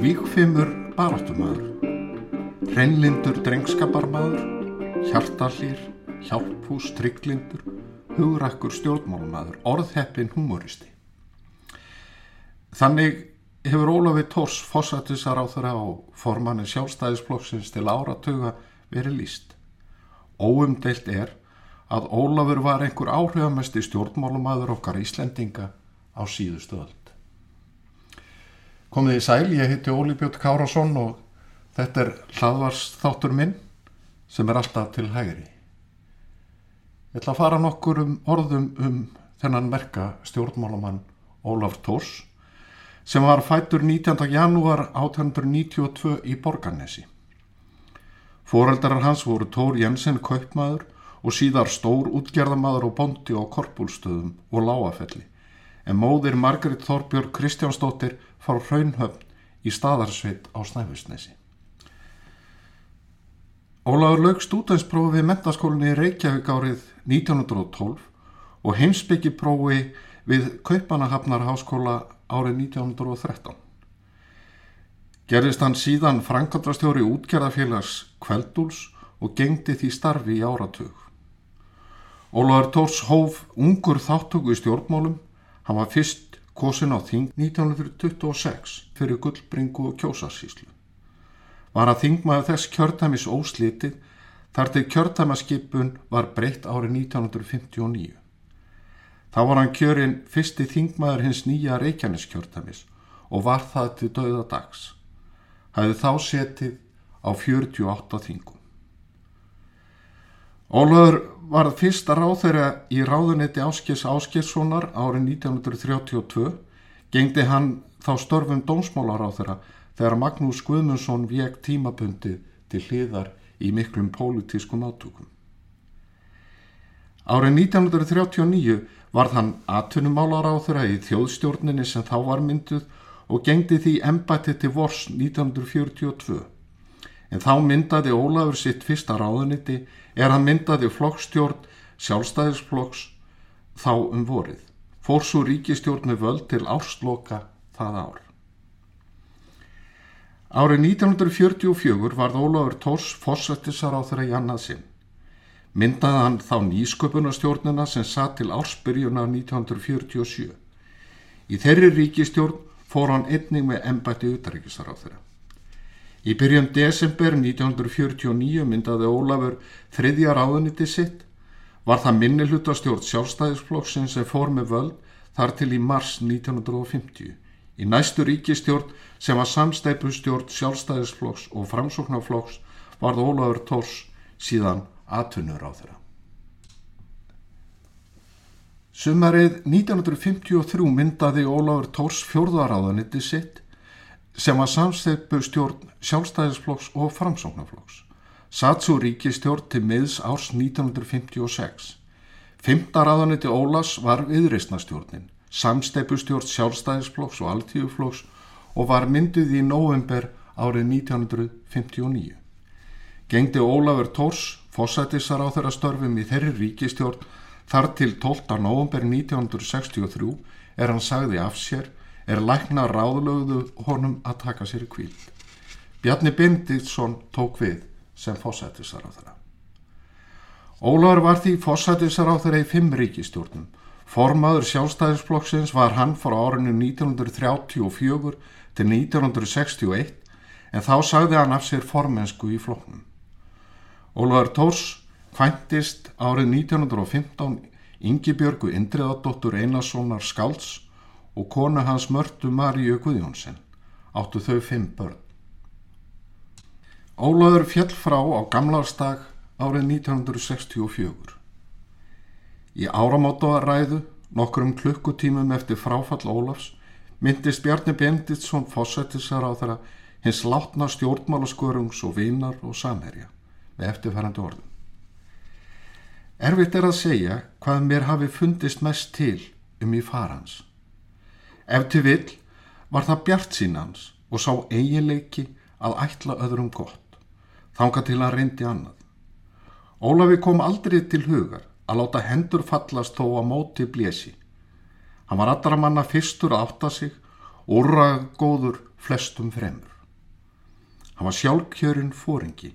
Víkfimur baráttumadur, hreinlindur drengskaparmadur, hjartallýr, hjálphús, trygglindur, hugrakkur stjórnmálumadur, orðheppin humoristi. Þannig hefur Ólafi Tórs fósættisar á þeirra á formanni sjálfstæðisflokksins til áratuga verið líst. Óumdeilt er að Ólafur var einhver áhrifamesti stjórnmálumadur okkar Íslendinga á síðustu öll. Komið í sæl, ég heiti Óli Björn Kárasson og þetta er hlaðvarsþáttur minn sem er alltaf til hægri. Ég ætla að fara nokkur um orðum um þennan merka stjórnmálamann Ólaf Tórs sem var fættur 19. janúar 1892 í Borgarnesi. Fóreldarar hans voru Tór Jensen kaupmaður og síðar stór útgerðamaður og bondi á korpúlstöðum og lágafelli en móðir Margrit Þorbjörg Kristjánsdóttir fár hraunhöfn í staðarsveit á Snæfusnesi. Ólaður lög stúdænsprófi við mentaskólinni í Reykjavík árið 1912 og heimsbyggiprófi við Kaupanahafnarháskóla árið 1913. Gerist hann síðan frankandrastjóri útgerðafélags Kveldúls og gengdi því starfi í áratug. Ólaður Tórs hóf ungur þáttöku í stjórnmálum, hann var fyrst kosin á þing 1926 fyrir gullbringu og kjósarsíslu. Var að þingmaður þess kjörtæmis óslitið þar til kjörtæmaskipun var breytt árið 1959. Þá var hann kjörinn fyrsti þingmaður hins nýja Reykjaneskjörtæmis og var það til döða dags. Hæði þá setið á 48 þingum. Ólöður var fyrsta ráð þeirra í ráðunetti Áskis Áskissonar árið 1932 gengdi hann þá störfum dómsmálaráð þeirra þegar Magnús Guðmundsson vek tímabundi til hliðar í miklum pólitískum átökum. Árið 1939 varð hann atvinnumálaráð þeirra í þjóðstjórninni sem þá var mynduð og gengdi því embætti til vors 1942 en þá myndaði Ólafur sitt fyrsta ráðuniti er hann myndaði flokkstjórn sjálfstæðisflokks þá um vorið. Fór svo ríkistjórnu völd til ársloka það ár. Árið 1944 varð Ólafur Tórs fórsættisar á þeirra í annað sinn. Myndaði hann þá nýsköpunastjórnuna sem satt til ársbyrjuna 1947. Í þeirri ríkistjórn fór hann einning með embætti utaríkisar á þeirra. Í byrjun desember 1949 myndaði Ólafur þriðja ráðuniti sitt, var það minni hlutastjórn sjálfstæðisflokksinn sem fór með völd þar til í mars 1950. Í næstu ríkistjórn sem var samstæpustjórn sjálfstæðisflokks og framsóknarflokks varð Ólafur Tórs síðan atvinnur á þeirra. Sumarið 1953 myndaði Ólafur Tórs fjórðaráðuniti sitt sem var samsteipu stjórn sjálfstæðisflokks og framsóknarflokks. Satt svo ríkistjórn til miðs árs 1956. Fymta ráðaniti Ólas var viðreistnastjórnin, samsteipu stjórn sjálfstæðisflokks og alltíðuflokks og var mynduð í november árið 1959. Gengdi Ólafur Tórs, fósættisar á þeirra störfum í þeirri ríkistjórn þar til 12. november 1963 er hann sagði af sér er lækna ráðlögðu honum að taka sér í kvíld. Bjarni Binditsson tók við sem fósættisar á þeirra. Ólaur var því fósættisar á þeirra í fimm ríkistjórnum. Formaður sjálfstæðisflokksins var hann frá árinu 1934 til 1961 en þá sagði hann af sér formensku í flokknum. Ólaur Tórs kvæntist árið 1915 Ingi Björgu Indriðadóttur Einarssonar Skalds og kona hans mörtu Maríu Guðjónsson áttu þau fimm börn. Ólaður fjall frá á gamlarstag árið 1964. Í áramáttaræðu nokkrum klukkutímum eftir fráfall Ólafs myndist Bjarni Benditsson fósættisar á þeirra hins látna stjórnmálaskörungs og vinar og samherja með eftirfærandi orðum. Erfitt er að segja hvað mér hafi fundist mest til um í farhans. Ef til vill var það bjart sín hans og sá eiginleiki að ætla öðrum gott. Þánga til að reyndi annað. Ólafi kom aldrei til hugar að láta hendur fallast þó að móti blési. Hann var allra manna fyrstur að átta sig og úrrað góður flestum fremur. Hann var sjálfkjörinn fóringi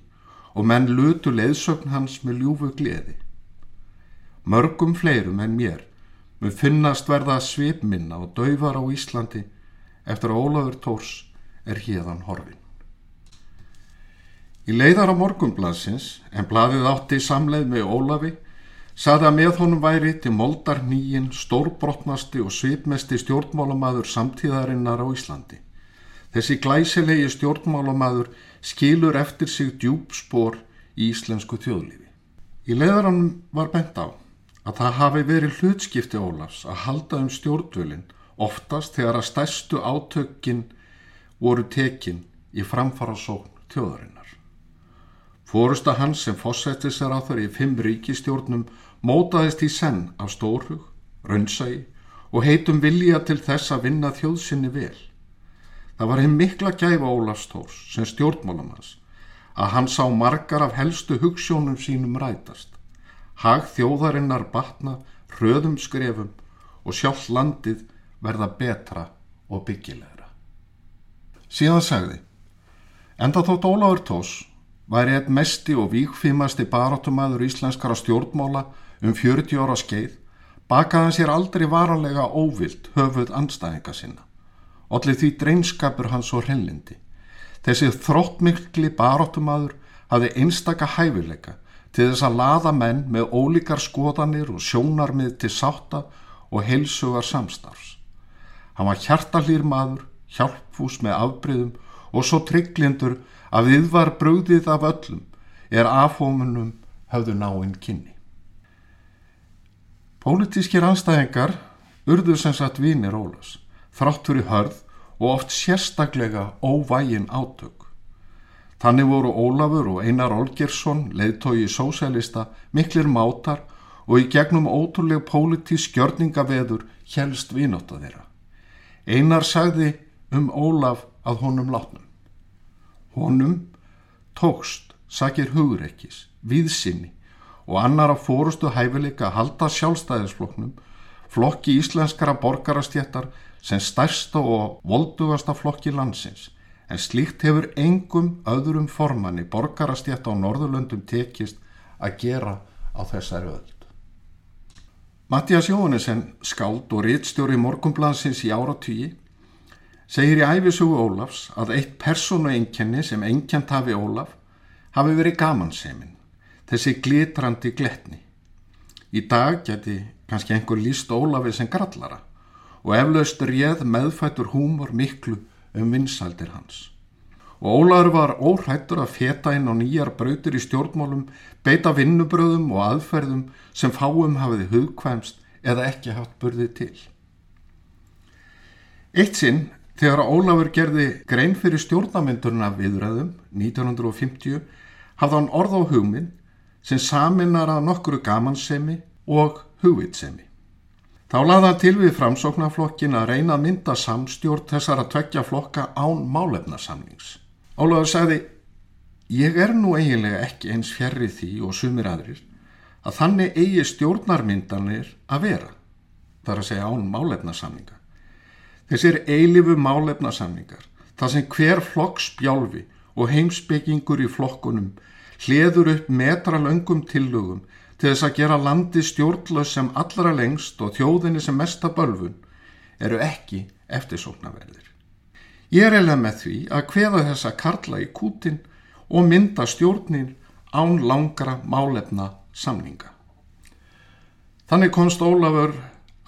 og menn lutu leiðsögn hans með ljúfu gleði. Mörgum fleirum en mér mun finnast verða svipminna og dauvar á Íslandi eftir að Ólafur Tórs er hérðan horfin. Í leiðar á morgumblansins, en bladið átti samleið með Ólafi, saði að með honum væri til moldar nýjinn stórbrotnasti og svipmesti stjórnmálamaður samtíðarinnar á Íslandi. Þessi glæsilegi stjórnmálamaður skilur eftir sig djúpspor í íslensku þjóðlífi. Í leiðaranum var bent á að það hafi verið hlutskipti Ólafs að halda um stjórnvölinn oftast þegar að stærstu átökkin voru tekin í framfara sókn þjóðarinnar. Fórusta hans sem fósettis er á þar í fimm ríkistjórnum mótaðist í senn af stórhug, raunsægi og heitum vilja til þess að vinna þjóðsynni vel. Það var hinn mikla gæfa Ólafs Tórs sem stjórnmálamans að hann sá margar af helstu hugssjónum sínum rætast hag þjóðarinnar batna, hröðum skrefum og sjálf landið verða betra og byggilegra. Síðan sagði, enda þótt Ólafur Tós væri eitt mesti og víkfimasti barátumæður íslenskara stjórnmála um 40 ára skeið, bakaði hann sér aldrei varanlega óvilt höfuð anstæðinga sinna. Allir því dreinskapur hans og hreinlindi. Þessi þróttmikli barátumæður hafði einstaka hæfileika til þess að laða menn með ólíkar skoðanir og sjónarmið til sátta og heilsugar samstarfs. Hann var hjartalýr maður, hjálpfús með afbreyðum og svo trygglindur að við var bröðið af öllum er afhómunum höfðu náinn kynni. Pólitískir anstæðingar urðu sem sagt vinir Ólafs, þráttur í hörð og oft sérstaklega óvægin átök. Þannig voru Ólafur og Einar Olgersson, leiðtói í sósælista, miklir mátar og í gegnum ótrúlega pólitísk gjörningaveður helst vináta þeirra. Einar sagði um Ólaf að honum látnum. Honum tókst, sakir hugreikis, viðsinni og annar af fórustu hæfileika að halda sjálfstæðisfloknum, flokki íslenskara borgarastjéttar sem stærsta og voldugasta flokki landsins en slíkt hefur engum öðrum formanni borgarastjætt á Norðurlöndum tekist að gera á þessari öll. Mattias Jóhannesson, skáld og rittstjóri morgumblansins í áratvíi, segir í æfisugu Ólafs að eitt persónu einkenni sem engjant hafi Ólaf hafi verið gamansemin, þessi glitrandi gletni. Í dag geti kannski einhver líst Ólafi sem grallara og eflaust réð meðfættur húmor miklu um vinsaldir hans. Og Ólaður var óhættur að feta inn á nýjar brautir í stjórnmálum, beita vinnubröðum og aðferðum sem fáum hafiði hugkvæmst eða ekki haft burði til. Eitt sinn, þegar Ólaður gerði grein fyrir stjórnamyndurna viðræðum 1950, hafði hann orð á hugminn sem saminar að nokkru gamansemi og hugvitsemi. Þá laða til við framsóknarflokkin að reyna að mynda samstjórn þessar að tvekja flokka án málefnarsamnings. Ólaður sagði, ég er nú eiginlega ekki eins fjarrið því og sumir aðrir að þannig eigi stjórnarmyndanir að vera, þar að segja án málefnarsamninga. Þessir eilifu málefnarsamningar, það sem hver flokks bjálfi og heimsbyggingur í flokkunum hliður upp metralöngum tillögum til þess að gera landi stjórnlaus sem allra lengst og þjóðinni sem mesta bölfun eru ekki eftirsóknarverðir. Ég er eða með því að hveða þessa karla í kútin og mynda stjórnin án langra málefna samninga. Þannig komst Ólafur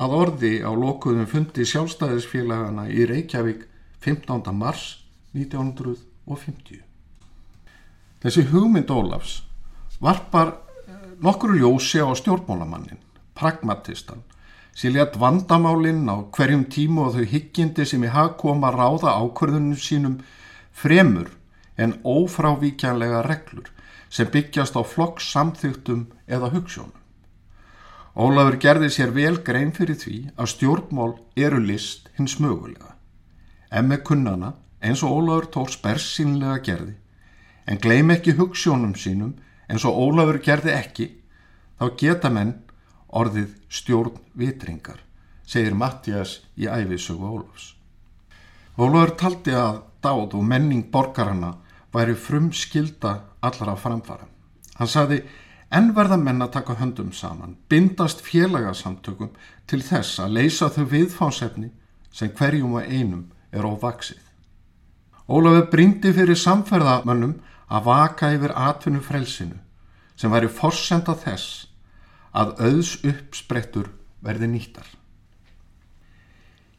að orði á lokuðum fundi sjálfstæðisfélagana í Reykjavík 15. mars 1950. Þessi hugmynd Ólafs varpar nokkru ljósi á stjórnmálamannin, pragmatistan, sem létt vandamálinn á hverjum tímu og þau higgjindi sem í hag koma að ráða ákverðunum sínum fremur en ófrávíkjanlega reglur sem byggjast á flokks samþygtum eða hugssjónum. Ólafur gerði sér vel grein fyrir því að stjórnmál eru list hins mögulega. En með kunnana, eins og Ólafur Tórs bersínlega gerði, en gleym ekki hugssjónum sínum eins og Ólafur gerði ekki, þá geta menn orðið stjórn vitringar, segir Mattias í æfisögu Ólafs. Ólafur taldi að dáð og menning borgarana væri frum skilda allara framfara. Hann saði, en verða menn að taka höndum saman, bindast félagasamtökum til þess að leysa þau viðfánsefni sem hverjum og einum er óvaksið. Ólafur brindi fyrir samferðamönnum að vaka yfir atvinnu frelsinu sem væri forsenda þess að auðs uppsprettur verði nýttar.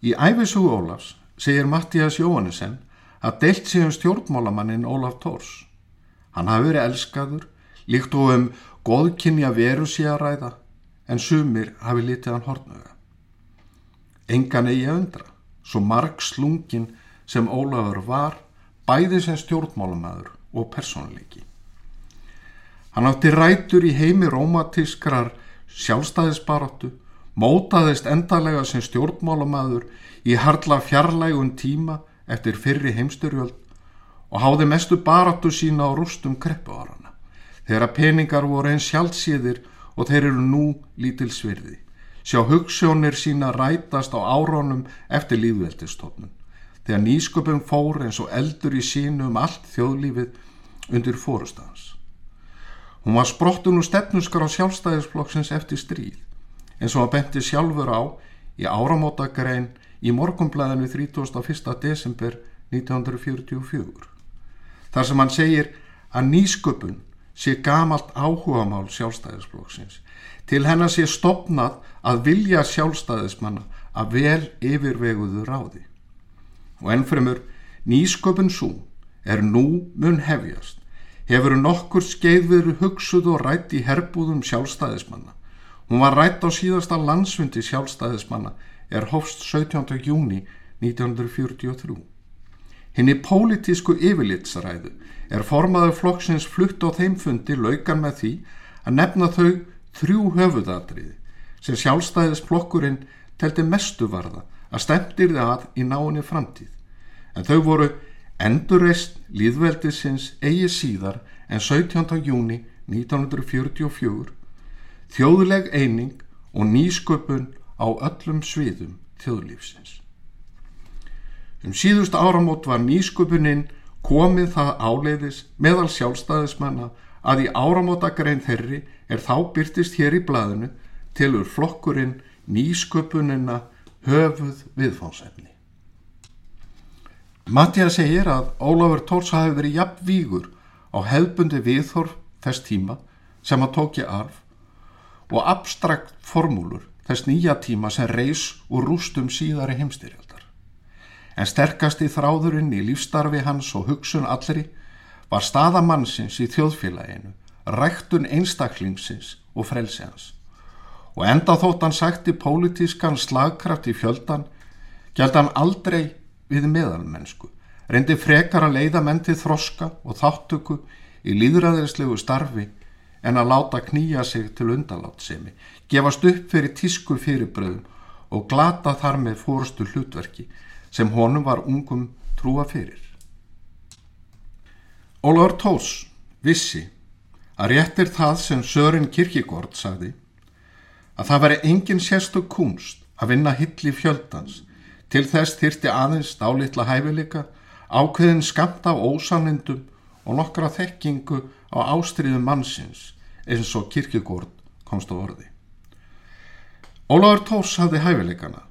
Í æfisugu Ólafs segir Mattías Jóhannesson að deilt sig um stjórnmálamannin Ólaf Tórs. Hann hafi verið elskaður, líkt og um goðkynja veru sé að ræða, en sumir hafi litið hann hortnöga. Engan eigi að undra, svo marg slungin sem Ólafur var, bæði sem stjórnmálamæður og personleiki. Hann átti rætur í heimi rómatískrar sjálfstæðisbaróttu, mótaðist endalega sem stjórnmálamæður í harla fjarlægun tíma eftir fyrri heimsturjöld og háði mestu baróttu sína á rústum kreppuárana, þegar peningar voru eins sjálfsíðir og þeir eru nú lítil svirði. Sjá hugssjónir sína rætast á árónum eftir lífveldistofnun, þegar nýsköpum fór eins og eldur í sínu um allt þjóðlífið undir fórustans. Hún var sprottun úr stefnuskar á sjálfstæðisflokksins eftir stríð, eins og að benti sjálfur á í áramótagrein í morgumblæðinu 31. desember 1944. Þar sem hann segir að nýsköpun sé gamalt áhugamál sjálfstæðisflokksins. Til hennar sé stopnað að vilja sjálfstæðismanna að vel yfirveguðu ráði. Og ennfremur, nýsköpun svo er nú mun hefjast. Hefur nokkur skeiðveru hugsuð og rætt í herbúðum sjálfstæðismanna. Hún var rætt á síðasta landsfundi sjálfstæðismanna er hofst 17. júni 1943. Henni pólitísku yfirlitsræðu er formaður flokksins flutt á þeim fundi laukan með því að nefna þau þrjú höfuðatriði sem sjálfstæðisflokkurinn telti mestu varða að stemtir þið að í náinni framtíð. En þau voru endurreist líðveldisins eigi síðar en 17. júni 1944, þjóðleg eining og nýsköpun á öllum sviðum þjóðlífsins. Um síðust áramót var nýsköpuninn komið það áleiðis meðal sjálfstæðismanna að í áramótagrein þeirri er þá byrtist hér í blæðinu tilur flokkurinn nýsköpunina höfuð viðfánsefni. Mattiða segir að Ólafur Tórs hafi verið jafn vígur á hefbundi viðhorf þess tíma sem að tóki arf og abstrakt formúlur þess nýja tíma sem reys úr rústum síðari heimstyrjaldar. En sterkasti þráðurinn í lífstarfi hans og hugsun allri var staðamannsins í þjóðfélaginu, ræktun einstaklingsins og frelsi hans. Og enda þótt hann sagti pólitískan slagkraft í fjöldan, gæld hann aldrei við meðalmennsku, reyndi frekar að leiða menn til þroska og þáttöku í líðræðislegu starfi en að láta knýja sig til undalátsemi, gefast upp fyrir tísku fyrirbröðum og glata þar með fórstu hlutverki sem honum var ungum trúa fyrir. Ólafur Tós vissi að réttir það sem Sören Kirkigård sagði að það veri engin sérstu kunst að vinna hilli fjöldans til þess þyrti aðeins dálitla hæfileika ákveðin skamt af ósanindum og nokkra þekkingu á ástriðum mannsins eins og Kirkigård komst á orði. Ólafur Tórs hafði hæfileikana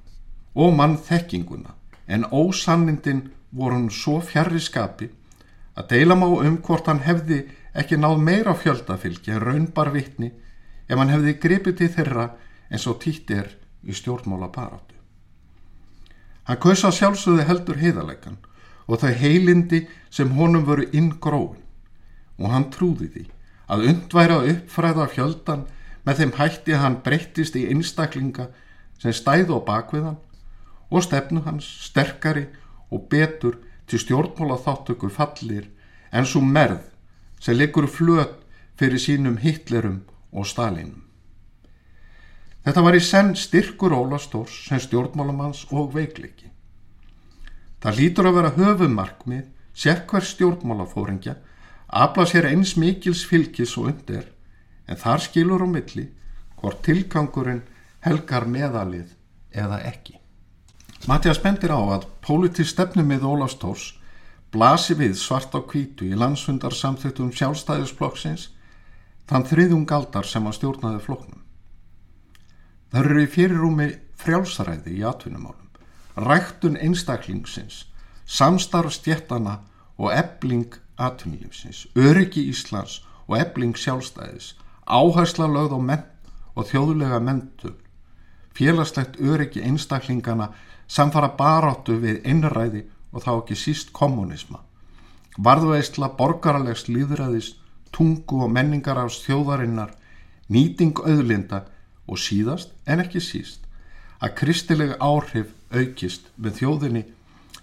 og mann þekkinguna en ósannindin voru hann svo fjarrri skapi að deila má um hvort hann hefði ekki náð meira fjöldafylgi en raunbar vittni ef hann hefði gripið til þeirra eins og títt er í stjórnmála paráttu. Hann kausa sjálfsögði heldur heiðarleikan og þau heilindi sem honum voru inngróin og hann trúði því að undværa uppfræða fjöldan með þeim hætti að hann breyttist í einstaklinga sem stæðu á bakviðan og stefnu hans sterkari og betur til stjórnmála þáttöku fallir en svo merð sem liggur flöt fyrir sínum Hitlerum og Stalinum. Þetta var í senn styrkur Ólastórs sem stjórnmálamanns og veikleiki. Það lítur að vera höfumarkmið sérkver stjórnmálafóringja afla sér eins mikils fylgis og undir en þar skilur á milli hvort tilgangurinn helgar meðalið eða ekki. Mattias bendir á að pólitísk stefnumið Ólastórs blasi við svart á kvítu í landsfundar samþittum sjálfstæðisflokksins þann þriðjum galdar sem að stjórnaði floknum. Það eru í fyrirrúmi frjálsaræði í atvinnumálum, ræktun einstaklingsins, samstarf stjettana og ebling atvinnulífsins, öryggi Íslands og ebling sjálfstæðis, áhersla lögð á menn og þjóðlega mentu, félagslegt öryggi einstaklingana samfara baráttu við einræði og þá ekki síst kommunisma, varðveistla borgaralegs líðræðis, tungu og menningar af þjóðarinnar, nýting auðlinda og síðast en ekki síst að kristilega áhrif aukist með þjóðinni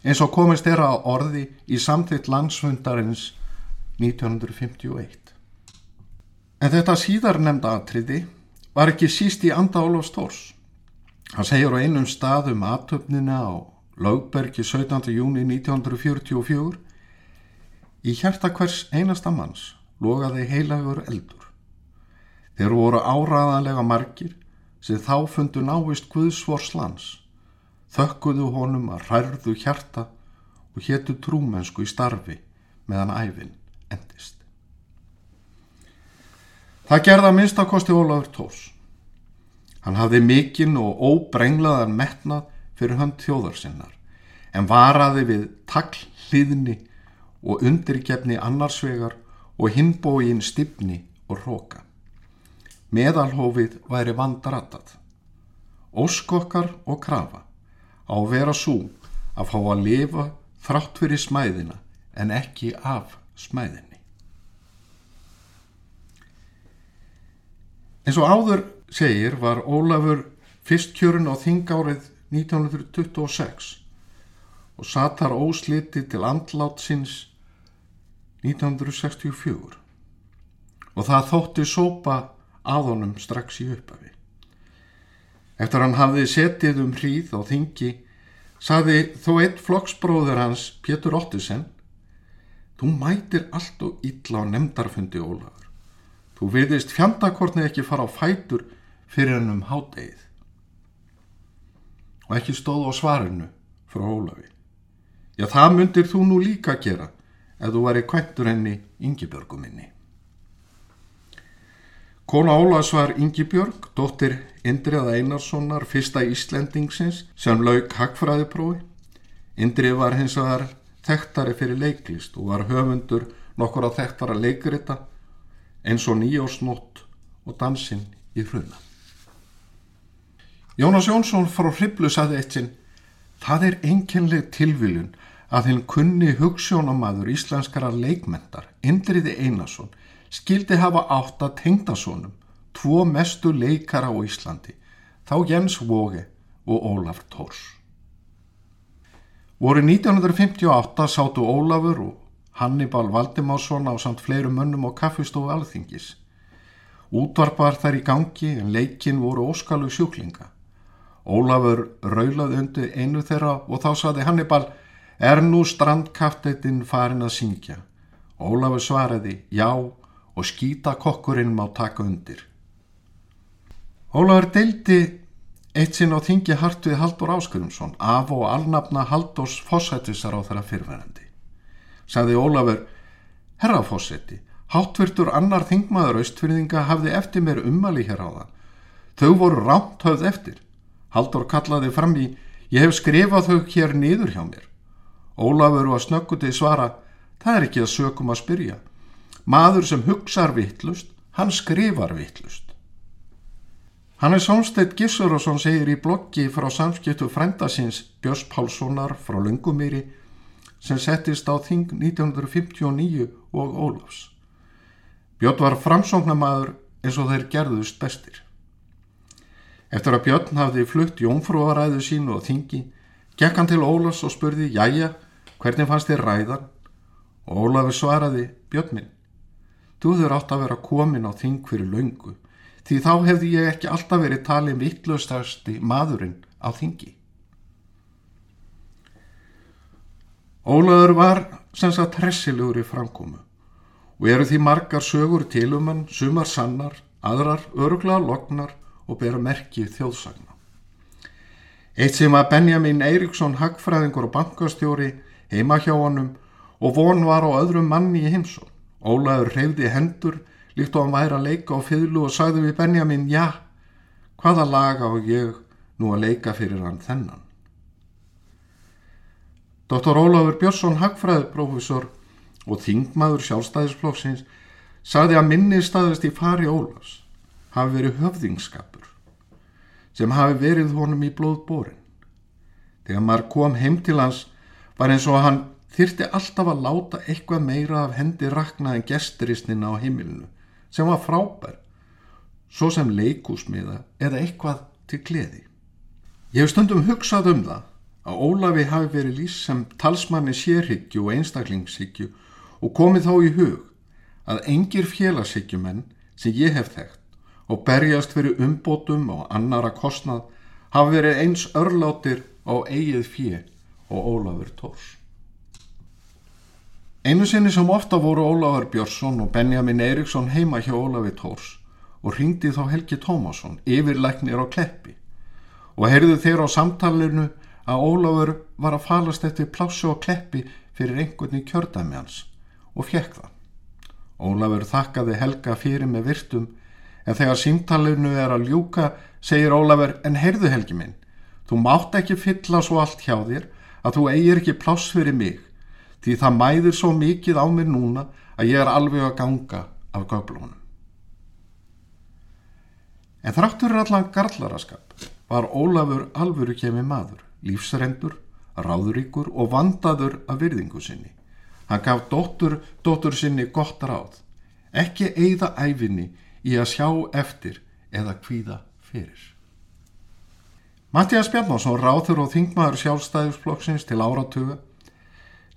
eins og komist er að orði í samtitt landsfundarins 1951. En þetta síðar nefnda atriði var ekki síst í anda Ólaf Stórs. Hann segir á einum stað um aðtöfnina á Laugbergi 17. júni 1944 Í hjarta hvers einasta manns logaði heilagur eldur. Þeir voru áraðanlega margir sem þá fundu návist Guðsvors lands, þökkuðu honum að hrærðu hjarta og héttu trúmennsku í starfi meðan æfin endist. Það gerða minnstakosti Ólafur Tós. Hann hafði mikinn og óbrenglaðan metnað fyrir hönd þjóðarsinnar en varaði við takl hlýðni og undirgefni annarsvegar og hinbógin stibni og hróka. Meðalhófið væri vandratað. Óskokkar og krafa á vera svo að fá að lifa þrátt fyrir smæðina en ekki af smæðinni. Eins og áður segir var Ólafur fyrst kjörun á þingárið 1926 og satar ósliti til andlátsins 1964 og það þótti sópa að honum strax í upphafi. Eftir hann hafði setið um hríð á þingi, saði þó eitt flokksbróður hans, Pétur Ottisen, Þú mætir allt og illa á nefndarfundi, Ólafur. Þú virðist fjandakortni ekki fara á fætur fyrir hennum hádegið. Og ekki stóð á svarinu frá Ólafi. Já, það myndir þú nú líka gera ef þú væri kvæntur henni yngibörguminni. Kona Ólafs var Ingi Björg, dóttir Indriða Einarssonar, fyrsta Íslendingsins sem lauk hagfræðiprófi. Indrið var hins vegar þekktari fyrir leiklist og var höfundur nokkur að þekktara leikrita eins og nýjósnótt og dansinn í hruna. Jónas Jónsson frá Hriblu saði eitt sinn Það er einkenleg tilviljun að hinn kunni hugssjónamaður íslenskara leikmentar, Indriði Einarsson, skildi hafa átt að tengdasónum tvo mestu leikara á Íslandi, þá Jens Vóge og Ólaf Tórs. Voru 1958 sátu Ólafur og Hannibal Valdimársson á samt fleiru mönnum á kaffistofu alþingis. Útvarp var þær í gangi en leikin voru óskalu sjúklinga. Ólafur raulaði undir einu þeirra og þá saði Hannibal er nú strandkaftetinn farin að syngja. Ólafur svaraði já og skýta kokkurinn má taka undir. Ólafur deildi eitt sinn á þingi hart við Haldur Áskurumsson af og alnafna Haldurs fósættisar á þeirra fyrverandi. Saði Ólafur, herra fósætti, hátvirtur annar þingmaður austfyrðinga hafði eftir mér ummali hér á það. Þau voru rámt höfð eftir. Haldur kallaði fram í, ég hef skrifað þau hér niður hjá mér. Ólafur var snöggutið svara, það er ekki að sökum að spyrja. Maður sem hugsar vittlust, hann skrifar vittlust. Hannes Holmstedt Gissurosson segir í bloggi frá samskiptu frendasins Björns Pálssonar frá Lungumýri sem settist á þing 1959 og Ólafs. Björn var framsóknamaður eins og þeir gerðust bestir. Eftir að Björn hafði flutt jónfrúaræðu sínu og þingi, gekk hann til Ólafs og spurði, jæja, hvernig fannst þér ræðan? Og Ólafur svaraði, Björn minn, Þú þurr átt að vera komin á þing fyrir laungu. því þá hefði ég ekki alltaf verið talin vittlustasti maðurinn á þingi. Ólaður var sem sagt hressilegur í framkomu og eru því margar sögur til um hann, sumar sannar, aðrar öruglega lognar og bera merki þjóðsagna. Eitt sem að Benjamin Eiríksson hagfræðingur og bankastjóri heima hjá honum og von var á öðrum manni í heimsón. Ólaður hreyfði hendur líkt og hann væri að leika á fyrlu og sagði við Benjamin, já, hvaða laga og ég nú að leika fyrir hann þennan? Dr. Ólafur Björnsson, hagfræðprofessor og þingmaður sjálfstæðisflokksins, sagði að minni staðist í fari Ólafs hafi verið höfðingskapur sem hafi verið honum í blóð borin. Þegar maður kom heim til hans var eins og hann þyrti alltaf að láta eitthvað meira af hendi rakna en gesturistnina á heimilinu sem var frábær, svo sem leikúsmiða eða eitthvað til gleði. Ég hef stundum hugsað um það að Ólafi hafi verið lýs sem talsmanni sérhyggju og einstaklingshyggju og komið þá í hug að engir félagshyggjumenn sem ég hef þekkt og berjast fyrir umbótum og annara kostnað hafi verið eins örlátir á eigið fjö og Ólafur Tórs. Einu sinni sem ofta voru Ólafur Björnsson og Benjamin Eriksson heima hjá Ólafi Tórs og ringdi þá Helgi Tómasson yfirleiknir á Kleppi og heyrðu þeir á samtalenu að Ólafur var að falast eftir plásu og kleppi fyrir einhvern í kjördæmi hans og fjekk það. Ólafur þakkaði Helga fyrir með virtum en þegar símtalinu er að ljúka segir Ólafur en heyrðu Helgi minn, þú mátt ekki fylla svo allt hjá þér að þú eigir ekki pláss fyrir mig því það mæðir svo mikið á mér núna að ég er alveg að ganga af göblónum. En þráttur allan garlaraskap var Ólafur alvöru kemi maður lífsrendur, ráðuríkur og vandaður af virðingu sinni. Hann gaf dóttur, dóttur sinni gott ráð, ekki eigða æfinni í að sjá eftir eða kvíða fyrir. Mattias Bjarnarsson, ráður og þingmaður sjálfstæðisflokksins til áratuga,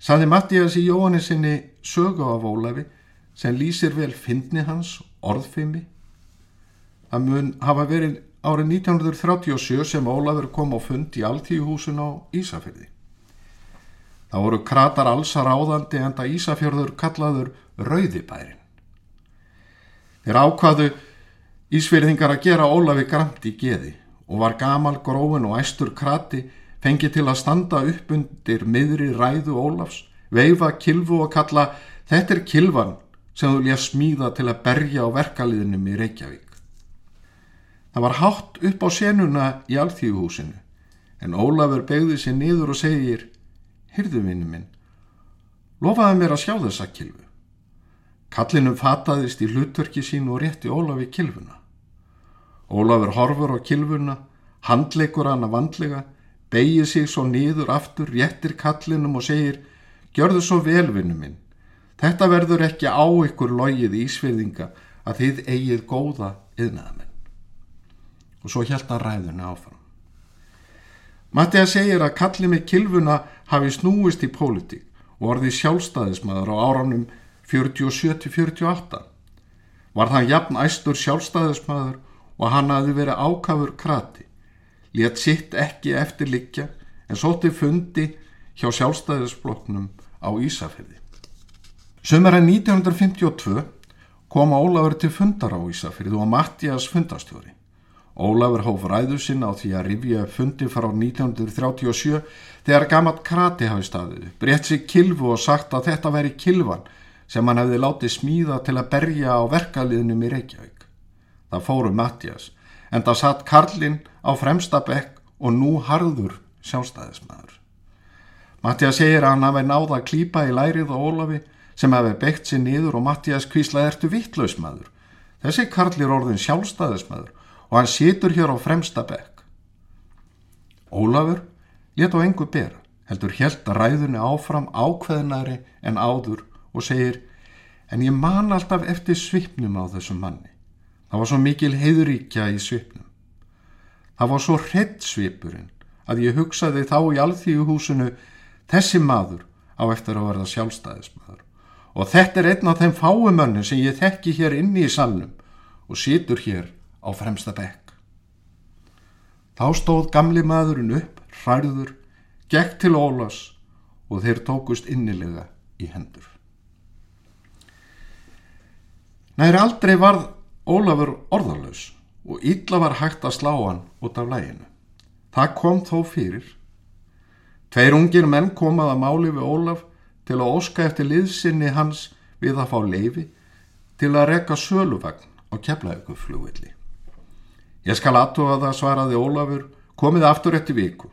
saði Mattias í jóhanni sinni sögu af Ólafi sem lýsir vel fyndni hans, orðfimi, að mun hafa verið árið 1937 sem Ólafur kom á fund í Altíuhúsun á Ísafjörði. Það voru kratar allsar áðandi en það Ísafjörður kallaður Rauðibærin. Þeir ákvaðu Ísfjörðingar að gera Ólafi gramt í geði og var gamal gróin og æstur krati fengið til að standa upp undir miðri ræðu Ólafs, veifa kilvu og kalla þetta er kilvan sem þú lés smíða til að berja á verkaliðinum í Reykjavík. Það var hátt upp á senuna í alþýðuhúsinu en Ólafur begði sér niður og segir Hyrðu vinnu minn, lofaði mér að sjá þessa kilvu. Kallinum fataðist í hlutverki sín og rétti Ólafi kilvuna. Ólafur horfur á kilvuna, handleikur hana vandlega, begið sig svo niður aftur, réttir kallinum og segir Gjörðu svo vel vinnu minn, þetta verður ekki á ykkur logið ísverðinga að þið eigið góða yðnaðamenn og svo hjælta ræðuna áfram. Mattiða segir að kallið með kilvuna hafi snúist í pólitík og orði sjálfstæðismæður á áranum 47-48. Var það jafn æstur sjálfstæðismæður og hann hafi verið ákafur krati, létt sitt ekki eftir likja en sótti fundi hjá sjálfstæðisbloknum á Ísafjörði. Sömur en 1952 kom Ólafur til fundar á Ísafjörði og Mattias fundastjóri. Ólafur hóf ræðu sinna á því að rifja fundi frá 1937 þegar gammalt krati hafi staðið, breytt sig kilvu og sagt að þetta veri kilvan sem hann hefði látið smíða til að berja á verkaliðnum í Reykjavík. Það fóru Mattias, en það satt Karlinn á fremsta bekk og nú harður sjálfstæðismæður. Mattias segir að hann hafi náða að klýpa í lærið á Ólafi sem hafi beitt sér niður og Mattias kvíslað ertu vittlausmæður. Þessi Karl er orðin sjálfstæðismæður og hann situr hér á fremsta bekk. Ólafur let á engu bera, heldur helt að ræðunni áfram ákveðnari en áður og segir en ég man alltaf eftir svipnum á þessum manni. Það var svo mikil heiðuríkja í svipnum. Það var svo hrett svipurinn að ég hugsaði þá í alþýjuhúsinu þessi maður á eftir að verða sjálfstæðismadur og þetta er einn af þeim fáumönnu sem ég þekki hér inni í salnum og situr hér á fremsta bekk. Þá stóð gamli maðurinn upp, hræður, gekk til Ólafs og þeir tókust innilega í hendur. Næri aldrei varð Ólafur orðalös og illa var hægt að slá hann út af læginu. Það kom þó fyrir. Tveir ungir menn komaða máli við Ólaf til að óska eftir liðsynni hans við að fá leifi til að rekka söluvagn á keflauguflugvilli. Ég skal aðtóa það svaraði Ólafur komið aftur eftir viku.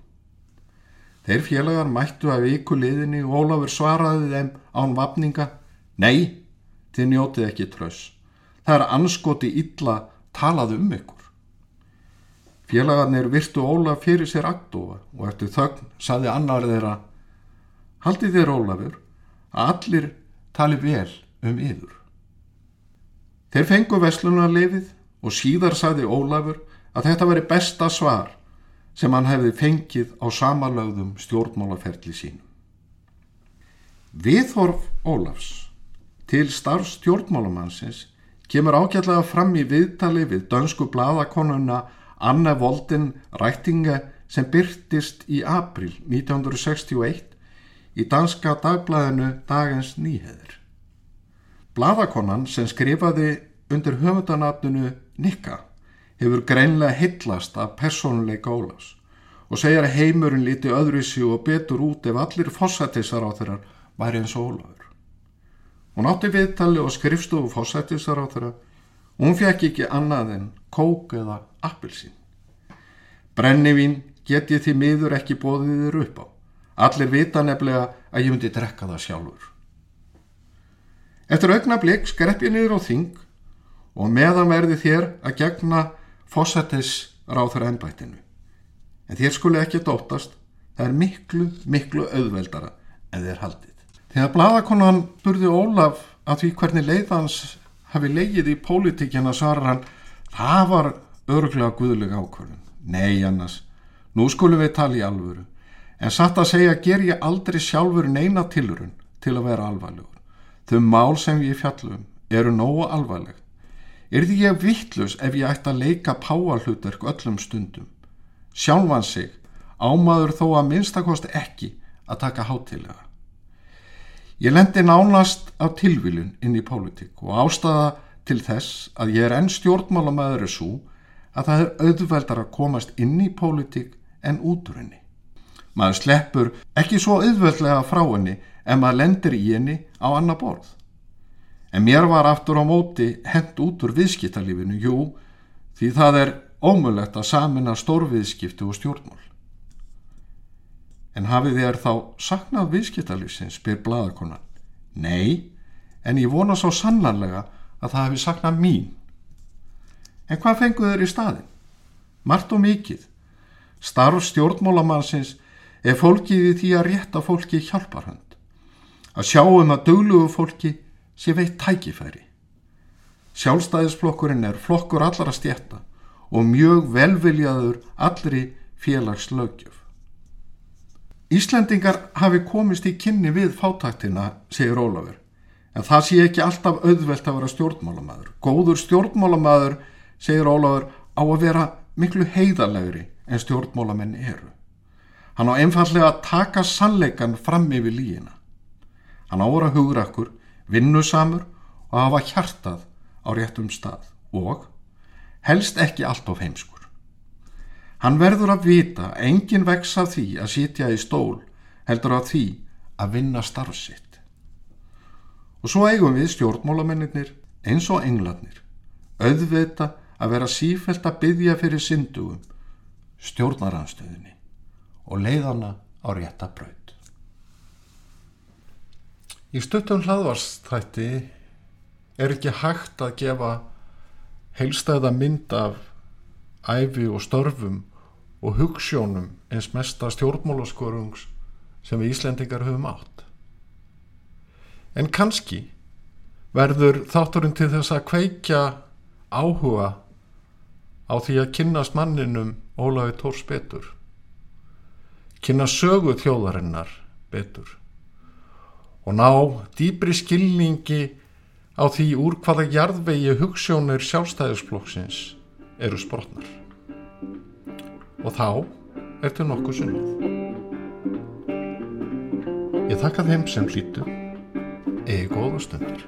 Þeir félagar mættu að viku liðinni og Ólafur svaraði þeim án vapninga Nei, þið njótið ekki tröss. Það er anskoti illa talað um ykkur. Félagarnir virtu Ólaf fyrir sér aktofa og eftir þögn saði annar þeirra Haldið þér Ólafur að allir tali vel um yður. Þeir fengu vestlunarlefið og síðar saði Ólafur að þetta veri besta svar sem hann hefði fengið á samalögðum stjórnmálaferli sínum. Viðhorf Ólafs til starf stjórnmálamannsins kemur ágætlega fram í viðtali við dönsku bladakonuna Anne Voldin Rættinge sem byrtist í april 1961 í danska dagblæðinu Dagens Nýheður. Bladakonan sem skrifaði undir höfundanatnunu Nikka hefur greinlega heitlast af persónuleika Ólafs og segjar að heimurinn líti öðruðsi og betur út ef allir fossættisar á þeirra væri eins og Ólafur. Hún átti viðtali og skrifstofu fossættisar á þeirra og hún fekk ekki annað en kók eða appilsín. Brennivín get ég því miður ekki bóðið þér upp á. Allir vita nefnilega að ég myndi drekka það sjálfur. Eftir augna blik skrepp ég niður á þing og meðan verði þér að gegna fósættis ráþur ennbættinu. En þér skuli ekki dóttast, það er miklu, miklu auðveldara en þér haldið. Þegar bladakonan burði Ólaf að því hvernig leiðans hafi leigið í pólitíkjana svarar hann, það var örglega guðlega ákvörðun. Nei, annars, nú skulum við tala í alvöru. En satt að segja ger ég aldrei sjálfur neina tilurun til að vera alvarlegur. Þau mál sem ég fjallum eru nógu alvarleg. Er því ég vittlus ef ég ætti að leika páalhutverk öllum stundum? Sjálfan sig ámaður þó að minnstakosti ekki að taka hátilega. Ég lendi nánast á tilvílun inn í pólitík og ástæða til þess að ég er enn stjórnmálamæður er svo að það er auðveldar að komast inn í pólitík en útur henni. Maður sleppur ekki svo auðveldlega frá henni en maður lendir í henni á annar borð. En mér var aftur á móti hent út úr viðskiptalífinu, jú, því það er ómulett að samina stórviðskipti og stjórnmál. En hafið þér þá saknað viðskiptalífsins, spyr bladakonan. Nei, en ég vona svo sannanlega að það hefði saknað mín. En hvað fenguð þeir í staðin? Mart og mikið. Starf stjórnmálamannsins er fólkið í því að rétta fólki hjálparhönd. Að sjá um að döglugu fólki sé veitt tækifæri. Sjálfstæðisflokkurinn er flokkur allara stjætta og mjög velviljaður allri félagslögjöf. Íslendingar hafi komist í kynni við fátaktina, segir Ólafur, en það sé ekki alltaf auðvelt að vera stjórnmálamæður. Góður stjórnmálamæður segir Ólafur, á að vera miklu heiðalegri en stjórnmálamenn eru. Hann á einfallega að taka sannleikan fram yfir líina. Hann á að vera hugrakkur, vinnusamur og hafa hjartað á réttum stað og helst ekki allt of heimskur. Hann verður að vita að engin vex af því að sitja í stól heldur af því að vinna starfsitt. Og svo eigum við stjórnmálamennir eins og englarnir auðvita að vera sífælt að byggja fyrir syndugum, stjórnaranstöðinni og leiðana á rétta braut. Í stuttum hlaðvarstætti er ekki hægt að gefa heilstæða mynd af æfi og störfum og hugssjónum eins mesta stjórnmálaskorungs sem við Íslendingar höfum átt. En kannski verður þátturinn til þess að kveikja áhuga á því að kynnast manninum Ólafi Tórs betur kynna sögu þjóðarinnar betur og ná dýbri skilningi á því úr hvaða jarðvegi hugssjónir sjálfstæðisflokksins eru sprotnar. Og þá er til nokkuð sunnið. Ég þakka þeim sem hlýtu, eigi góða stundir.